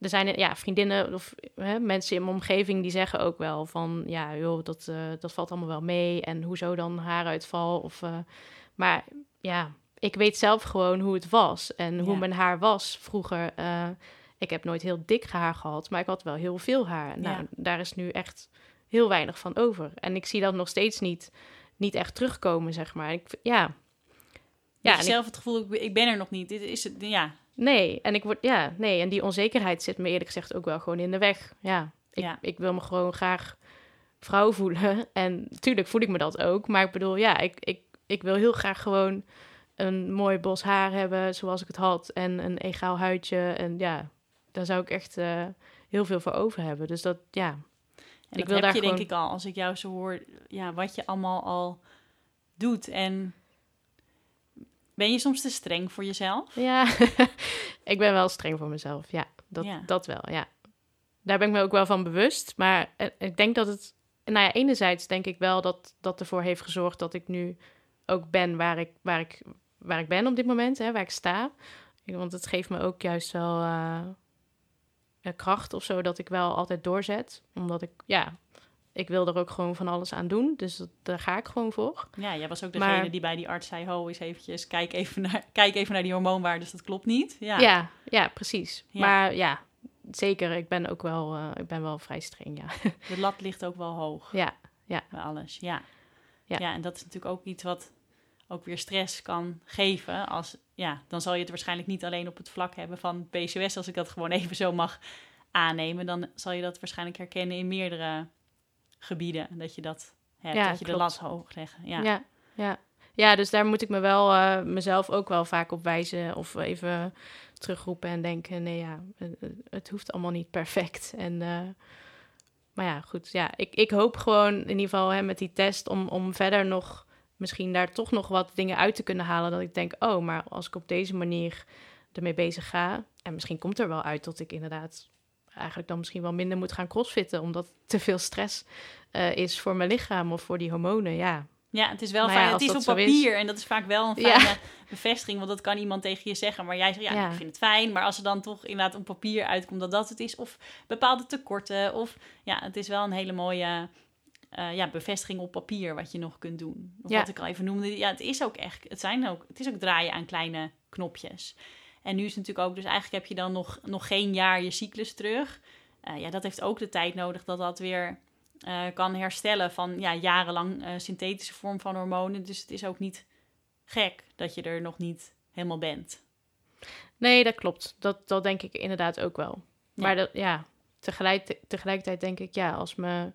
er zijn ja, vriendinnen of hè, mensen in mijn omgeving die zeggen ook wel van ja, joh, dat, eh, dat valt allemaal wel mee. En hoezo dan haaruitval? Of, uh, maar ja, ik weet zelf gewoon hoe het was en hoe mijn haar was vroeger. Ik heb nooit heel dik haar gehad, maar ik had wel heel veel haar. Nou, daar is nu echt heel weinig van over. En ik zie dat nog steeds niet, niet echt terugkomen, zeg maar. Ik, ja. Ja, en zelf het gevoel, ik ben er nog niet. Dit is het, ja. Nee, en ik word, ja, nee, en die onzekerheid zit me eerlijk gezegd ook wel gewoon in de weg. Ja, ik, ja. ik wil me gewoon graag vrouw voelen. En natuurlijk voel ik me dat ook. Maar ik bedoel, ja, ik, ik, ik wil heel graag gewoon een mooi bos haar hebben zoals ik het had. En een egaal huidje. En ja, daar zou ik echt uh, heel veel voor over hebben. Dus dat, ja. En ik wil heb daar je gewoon... denk ik al, als ik jou zo hoor, ja, wat je allemaal al doet. En ben je soms te streng voor jezelf? Ja, ik ben wel streng voor mezelf. Ja dat, ja. dat wel, ja. Daar ben ik me ook wel van bewust. Maar eh, ik denk dat het... Nou ja, enerzijds denk ik wel dat dat ervoor heeft gezorgd... dat ik nu ook ben waar ik, waar ik, waar ik ben op dit moment, hè, waar ik sta. Want het geeft me ook juist wel uh, kracht of zo... dat ik wel altijd doorzet. Omdat ik, ja, ik wil er ook gewoon van alles aan doen. Dus daar ga ik gewoon voor. Ja, jij was ook degene die bij die arts zei: Ho, eens eventjes, kijk even naar, kijk even naar die hormoonwaardes. Dat klopt niet. Ja, ja, ja precies. Maar ja, zeker. Ik ben ook wel, uh, ik ben wel vrij streng. Ja. De lat ligt ook wel hoog. Ja, ja. Bij alles. Ja. ja. Ja, en dat is natuurlijk ook iets wat ook weer stress kan geven. Als, ja, dan zal je het waarschijnlijk niet alleen op het vlak hebben van PCOS, als ik dat gewoon even zo mag aannemen. Dan zal je dat waarschijnlijk herkennen in meerdere gebieden dat je dat hebt, ja, dat je de lat hoog leggen. Ja. ja, ja. ja, dus daar moet ik me wel uh, mezelf ook wel vaak op wijzen of even terugroepen en denken, nee ja, het, hoeft allemaal niet perfect. En, uh, maar ja, goed, ja, ik, ik hoop gewoon in ieder geval hè, met die test om, om verder nog misschien daar toch nog wat dingen uit te kunnen halen. Dat ik denk, oh, maar als ik op deze manier ermee bezig ga, en misschien komt er wel uit dat ik inderdaad eigenlijk dan misschien wel minder moet gaan crossfitten, omdat te veel stress uh, is voor mijn lichaam of voor die hormonen. Ja, ja, het is wel fijn. het is op papier en dat is vaak wel een fijne bevestiging, want dat kan iemand tegen je zeggen. Maar jij zegt, ja, ja, ik vind het fijn. Maar als er dan toch inderdaad op papier uitkomt dat dat het is, of bepaalde tekorten, of ja, het is wel een hele mooie uh, ja, bevestiging op papier wat je nog kunt doen. Of wat ik al even noemde. Ja, het is ook echt, het zijn ook, het is ook draaien aan kleine knopjes. En nu is het natuurlijk ook, dus eigenlijk heb je dan nog, nog geen jaar je cyclus terug. Uh, ja, dat heeft ook de tijd nodig dat dat weer uh, kan herstellen van ja, jarenlang synthetische vorm van hormonen. Dus het is ook niet gek dat je er nog niet helemaal bent. Nee, dat klopt. Dat, dat denk ik inderdaad ook wel. Maar dat, ja, tegelijk, tegelijkertijd denk ik, ja, als me.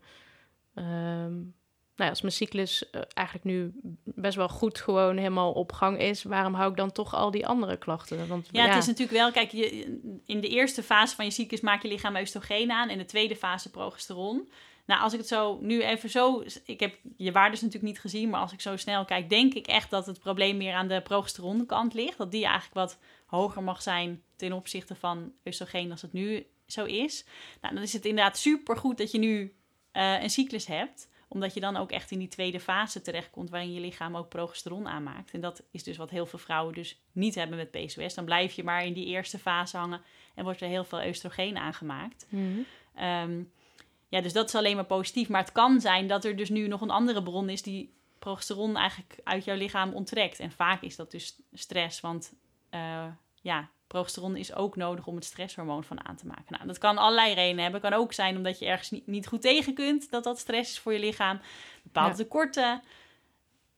Um, nou ja, als mijn cyclus uh, eigenlijk nu best wel goed gewoon helemaal op gang is, waarom hou ik dan toch al die andere klachten? Want, ja, het is natuurlijk wel, kijk, je, in de eerste fase van je cyclus maak je lichaam oestrogeen aan, in de tweede fase progesteron. Nou, als ik het zo nu even zo, ik heb je waardes natuurlijk niet gezien, maar als ik zo snel kijk, denk ik echt dat het probleem meer aan de progesteronkant ligt. Dat die eigenlijk wat hoger mag zijn ten opzichte van oestrogeen als het nu zo is. Nou, dan is het inderdaad super goed dat je nu uh, een cyclus hebt omdat je dan ook echt in die tweede fase terechtkomt waarin je lichaam ook progesteron aanmaakt. En dat is dus wat heel veel vrouwen dus niet hebben met PCOS. Dan blijf je maar in die eerste fase hangen en wordt er heel veel oestrogeen aangemaakt. Mm ja, dus dat is alleen maar positief. Maar het kan zijn dat er dus nu nog een andere bron is die progesteron eigenlijk uit jouw lichaam onttrekt. En vaak is dat dus stress, want uh, ja, progesteron is ook nodig om het stresshormoon van aan te maken. Nou, dat kan allerlei redenen hebben. kan ook zijn omdat je ergens niet, niet goed tegen kunt, dat dat stress is voor je lichaam. Bepaalde tekorten.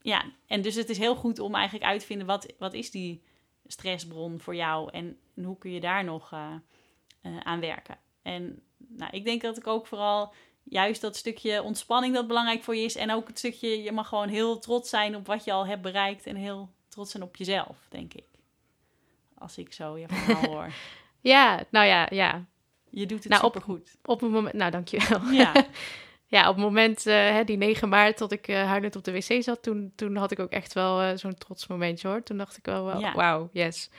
Ja, en dus het is heel goed om eigenlijk uit te vinden wat, wat is die stressbron voor jou en, hoe kun je daar nog uh, uh, aan werken. En nou, ik denk dat ik ook vooral juist dat stukje ontspanning dat belangrijk voor je is. En ook het stukje, je mag gewoon heel trots zijn op wat je al hebt bereikt. En heel trots zijn op jezelf, denk ik. Als ik zo je verhaal hoor. ja, nou ja, ja. Je doet het nou, supergoed. Op, op een moment, nou dankjewel. Ja. ja, op het moment, uh, hè, die 9 maart, dat ik uh, huilend op de wc zat, toen, toen had ik ook echt wel uh, zo'n trots momentje hoor. Toen dacht ik wel, wel ja. wauw, yes.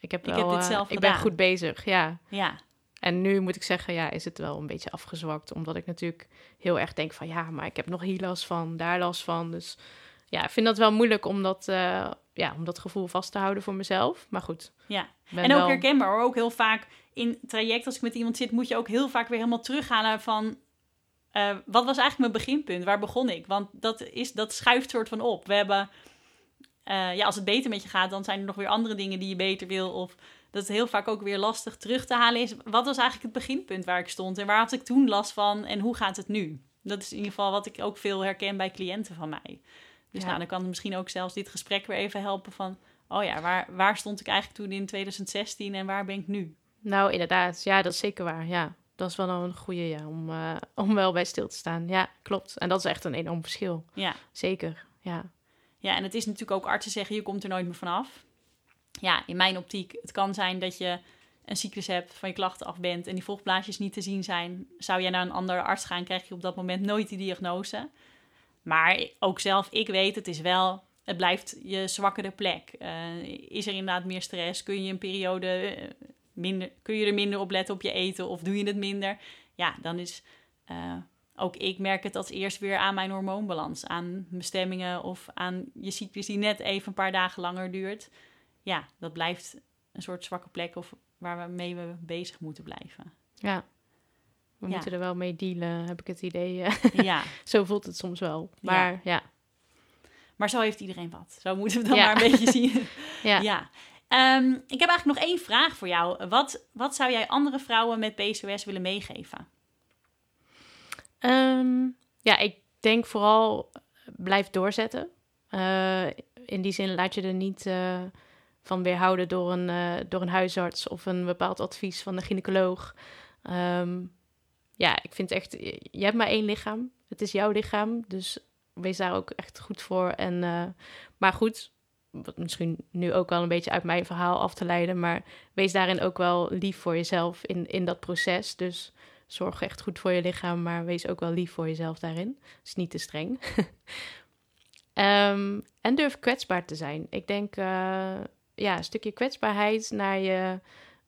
Ik heb, wel, ik heb dit zelf Ik ben goed bezig, ja. Ja, en nu moet ik zeggen, ja, is het wel een beetje afgezwakt. Omdat ik natuurlijk heel erg denk van ja, maar ik heb nog hier last van, daar last van. Dus ja, ik vind dat wel moeilijk om dat, ja, om dat gevoel vast te houden voor mezelf. Maar goed. Ja, en ook wel- herkenbaar hoor. Ook heel vaak in traject, als ik met iemand zit, moet je ook heel vaak weer helemaal terughalen van... eh, wat was eigenlijk mijn beginpunt? Waar begon ik? Want dat, is, dat schuift soort van op. We hebben... eh, ja, als het beter met je gaat, dan zijn er nog weer andere dingen die je beter wil. Of dat het heel vaak ook weer lastig terug te halen is. Wat was eigenlijk het beginpunt waar ik stond? En waar had ik toen last van? En hoe gaat het nu? Dat is in ieder geval wat ik ook veel herken bij cliënten van mij. Dus Ja. nou, dan kan het misschien ook zelfs dit gesprek weer even helpen van... Oh ja, waar, waar stond ik eigenlijk toen in 2016 en waar ben ik nu? Nou, inderdaad. Ja, dat is zeker waar. Ja, dat is wel een goede ja, om, eh, om wel bij stil te staan. Ja, klopt. En dat is echt een enorm verschil. Ja. Zeker, ja. ja, en het is natuurlijk ook artsen zeggen, je komt er nooit meer vanaf. Ja, in mijn optiek, het kan zijn dat je een cyclus hebt, van je klachten af bent en die volgblaasjes niet te zien zijn. Zou jij naar een andere arts gaan, krijg je op dat moment nooit die diagnose. Maar ook zelf, ik weet, het is wel, het blijft je zwakkere plek. Eh, is er inderdaad meer stress? Kun je een periode eh, minder, kun je er minder op letten op je eten of doe je het minder? Ja, dan is eh, ook ik merk het als eerst weer aan mijn hormoonbalans, aan bestemmingen of aan je cyclus die net even een paar dagen langer duurt. Ja, dat blijft een soort zwakke plek of waar we mee we bezig moeten blijven. Ja. We Ja. moeten er wel mee dealen, heb ik het idee. eh. Ja, Zo voelt het soms wel. Maar ja, maar zo heeft iedereen wat. Zo moeten we dan Ja. maar een beetje zien. ja. Ja. Ehm, ik heb eigenlijk nog één vraag voor jou. Wat, wat zou jij andere vrouwen met PCOS willen meegeven? Ehm, ja, ik denk vooral blijf doorzetten. Eh, in die zin laat je er niet eh, van weerhouden door een, eh, door een huisarts of een bepaald advies van de gynaecoloog. Ehm, ja, ik vind echt, je hebt maar één lichaam. Het is jouw lichaam, dus wees daar ook echt goed voor. En, eh, maar goed, wat misschien nu ook wel een beetje uit mijn verhaal af te leiden, maar wees daarin ook wel lief voor jezelf in, in dat proces. Dus zorg echt goed voor je lichaam, maar wees ook wel lief voor jezelf daarin. Dus niet te streng. Ehm, en durf kwetsbaar te zijn. Ik denk, eh, ja, een stukje kwetsbaarheid naar je,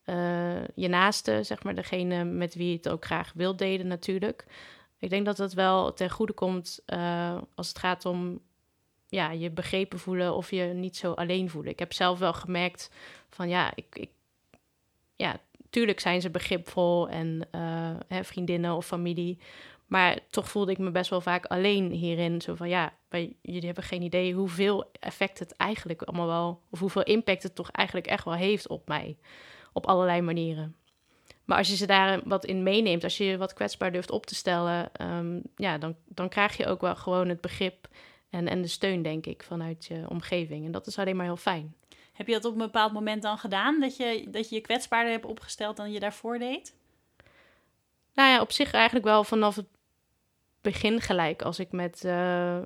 eh, je naaste, zeg maar, degene met wie je het ook graag wil delen natuurlijk. Ik denk dat dat wel ten goede komt eh, als het gaat om ja, je begrepen voelen of je niet zo alleen voelen. Ik heb zelf wel gemerkt van ja, ik, ik ja, tuurlijk zijn ze begripvol en eh, hè, vriendinnen of familie. Maar toch voelde ik me best wel vaak alleen hierin. Zo van ja, jullie hebben geen idee hoeveel effect het eigenlijk allemaal wel, of hoeveel impact het toch eigenlijk echt wel heeft op mij. Op allerlei manieren. Maar als je ze daar wat in meeneemt, als je je wat kwetsbaar durft op te stellen, ehm, ja, dan, dan krijg je ook wel gewoon het begrip en, en de steun, denk ik, vanuit je omgeving. En dat is alleen maar heel fijn. Heb je dat op een bepaald moment dan gedaan? Dat je dat je, je kwetsbaarder hebt opgesteld dan je daarvoor deed? Nou ja, op zich eigenlijk wel vanaf het begin gelijk. Als ik met. eh,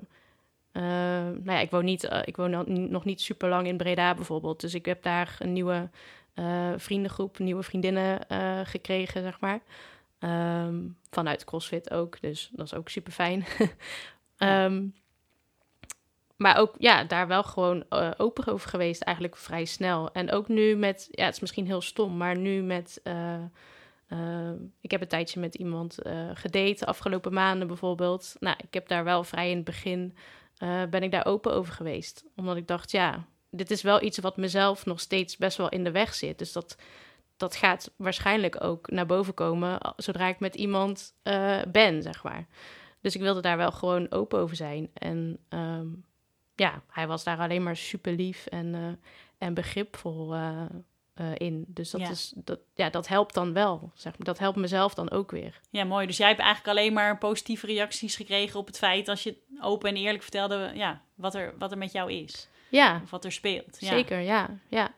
eh, nou ja, ik woon, niet, eh, ik woon nog niet super lang in Breda bijvoorbeeld. Dus ik heb daar een nieuwe eh, vriendengroep, nieuwe vriendinnen eh, gekregen, zeg maar. Ehm, vanuit CrossFit ook. Dus dat is ook super fijn. Ehm, maar ook, ja, daar wel gewoon eh, open over geweest, eigenlijk vrij snel. En ook nu met, ja, het is misschien heel stom, maar nu met. ik heb een tijdje met iemand eh gedate, afgelopen maanden bijvoorbeeld. Nou, ik heb daar wel vrij in het begin, ben ik daar open over geweest. Omdat ik dacht, ja, dit is wel iets wat mezelf nog steeds best wel in de weg zit. Dus dat, dat gaat waarschijnlijk ook naar boven komen zodra ik met iemand eh, ben, zeg maar. Dus ik wilde daar wel gewoon open over zijn. En ehm, ja, hij was daar alleen maar super lief en, eh, en begripvol eh, eh, in. Dus dat, Ja. is, dat, ja, dat helpt dan wel. Zeg maar. Dat helpt mezelf dan ook weer. Ja, mooi. Dus jij hebt eigenlijk alleen maar positieve reacties gekregen op het feit als je open en eerlijk vertelde ja, wat, er, wat er met jou is. Ja, Of wat er speelt. Ja. zeker. Ja, ja,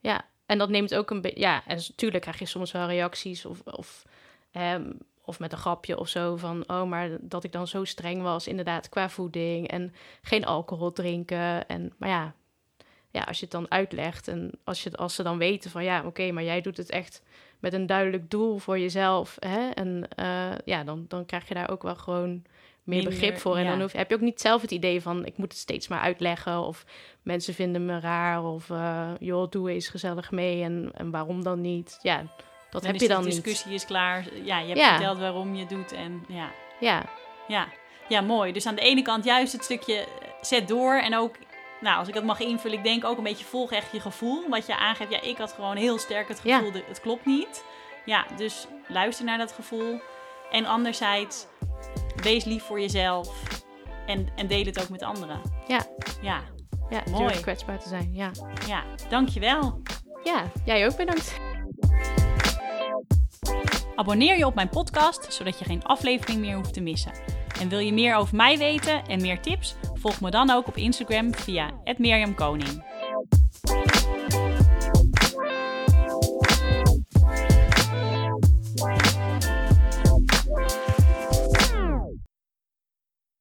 ja. En dat neemt ook een beetje. Ja, en natuurlijk krijg je soms wel reacties of. of ehm, of met een grapje of zo van, oh, maar dat ik dan zo streng was, inderdaad, qua voeding en geen alcohol drinken. En, maar ja, ja, als je het dan uitlegt en als, je, als ze dan weten van, ja, oké, maar jij doet het echt met een duidelijk doel voor jezelf, hè? En eh, ja, dan, dan krijg je daar ook wel gewoon meer Minder, begrip voor. En ja. dan hoef, heb je ook niet zelf het idee van, ik moet het steeds maar uitleggen of mensen vinden me raar of, eh, joh, doe eens gezellig mee en, en waarom dan niet? Ja, dat Dan heb je de dan niet. discussie is klaar. Ja, je hebt Ja. verteld waarom je doet. En ja, Ja, ja. ja, mooi. Dus aan de ene kant juist het stukje eh, zet door. En ook nou, als ik dat mag invullen, ik denk ook een beetje volg echt je gevoel. Wat je aangeeft, ja, ik had gewoon heel sterk het gevoel, ja. het klopt niet. Ja, dus luister naar dat gevoel. En anderzijds, wees lief voor jezelf en, en deel het ook met anderen. Ja. Ja, ja mooi. kwetsbaar te zijn, ja. Ja, dankjewel. Ja, jij ook bedankt. Abonneer je op mijn podcast, zodat je geen aflevering meer hoeft te missen. En wil je meer over mij weten en meer tips? Volg me dan ook op Instagram via @mirjamkoning.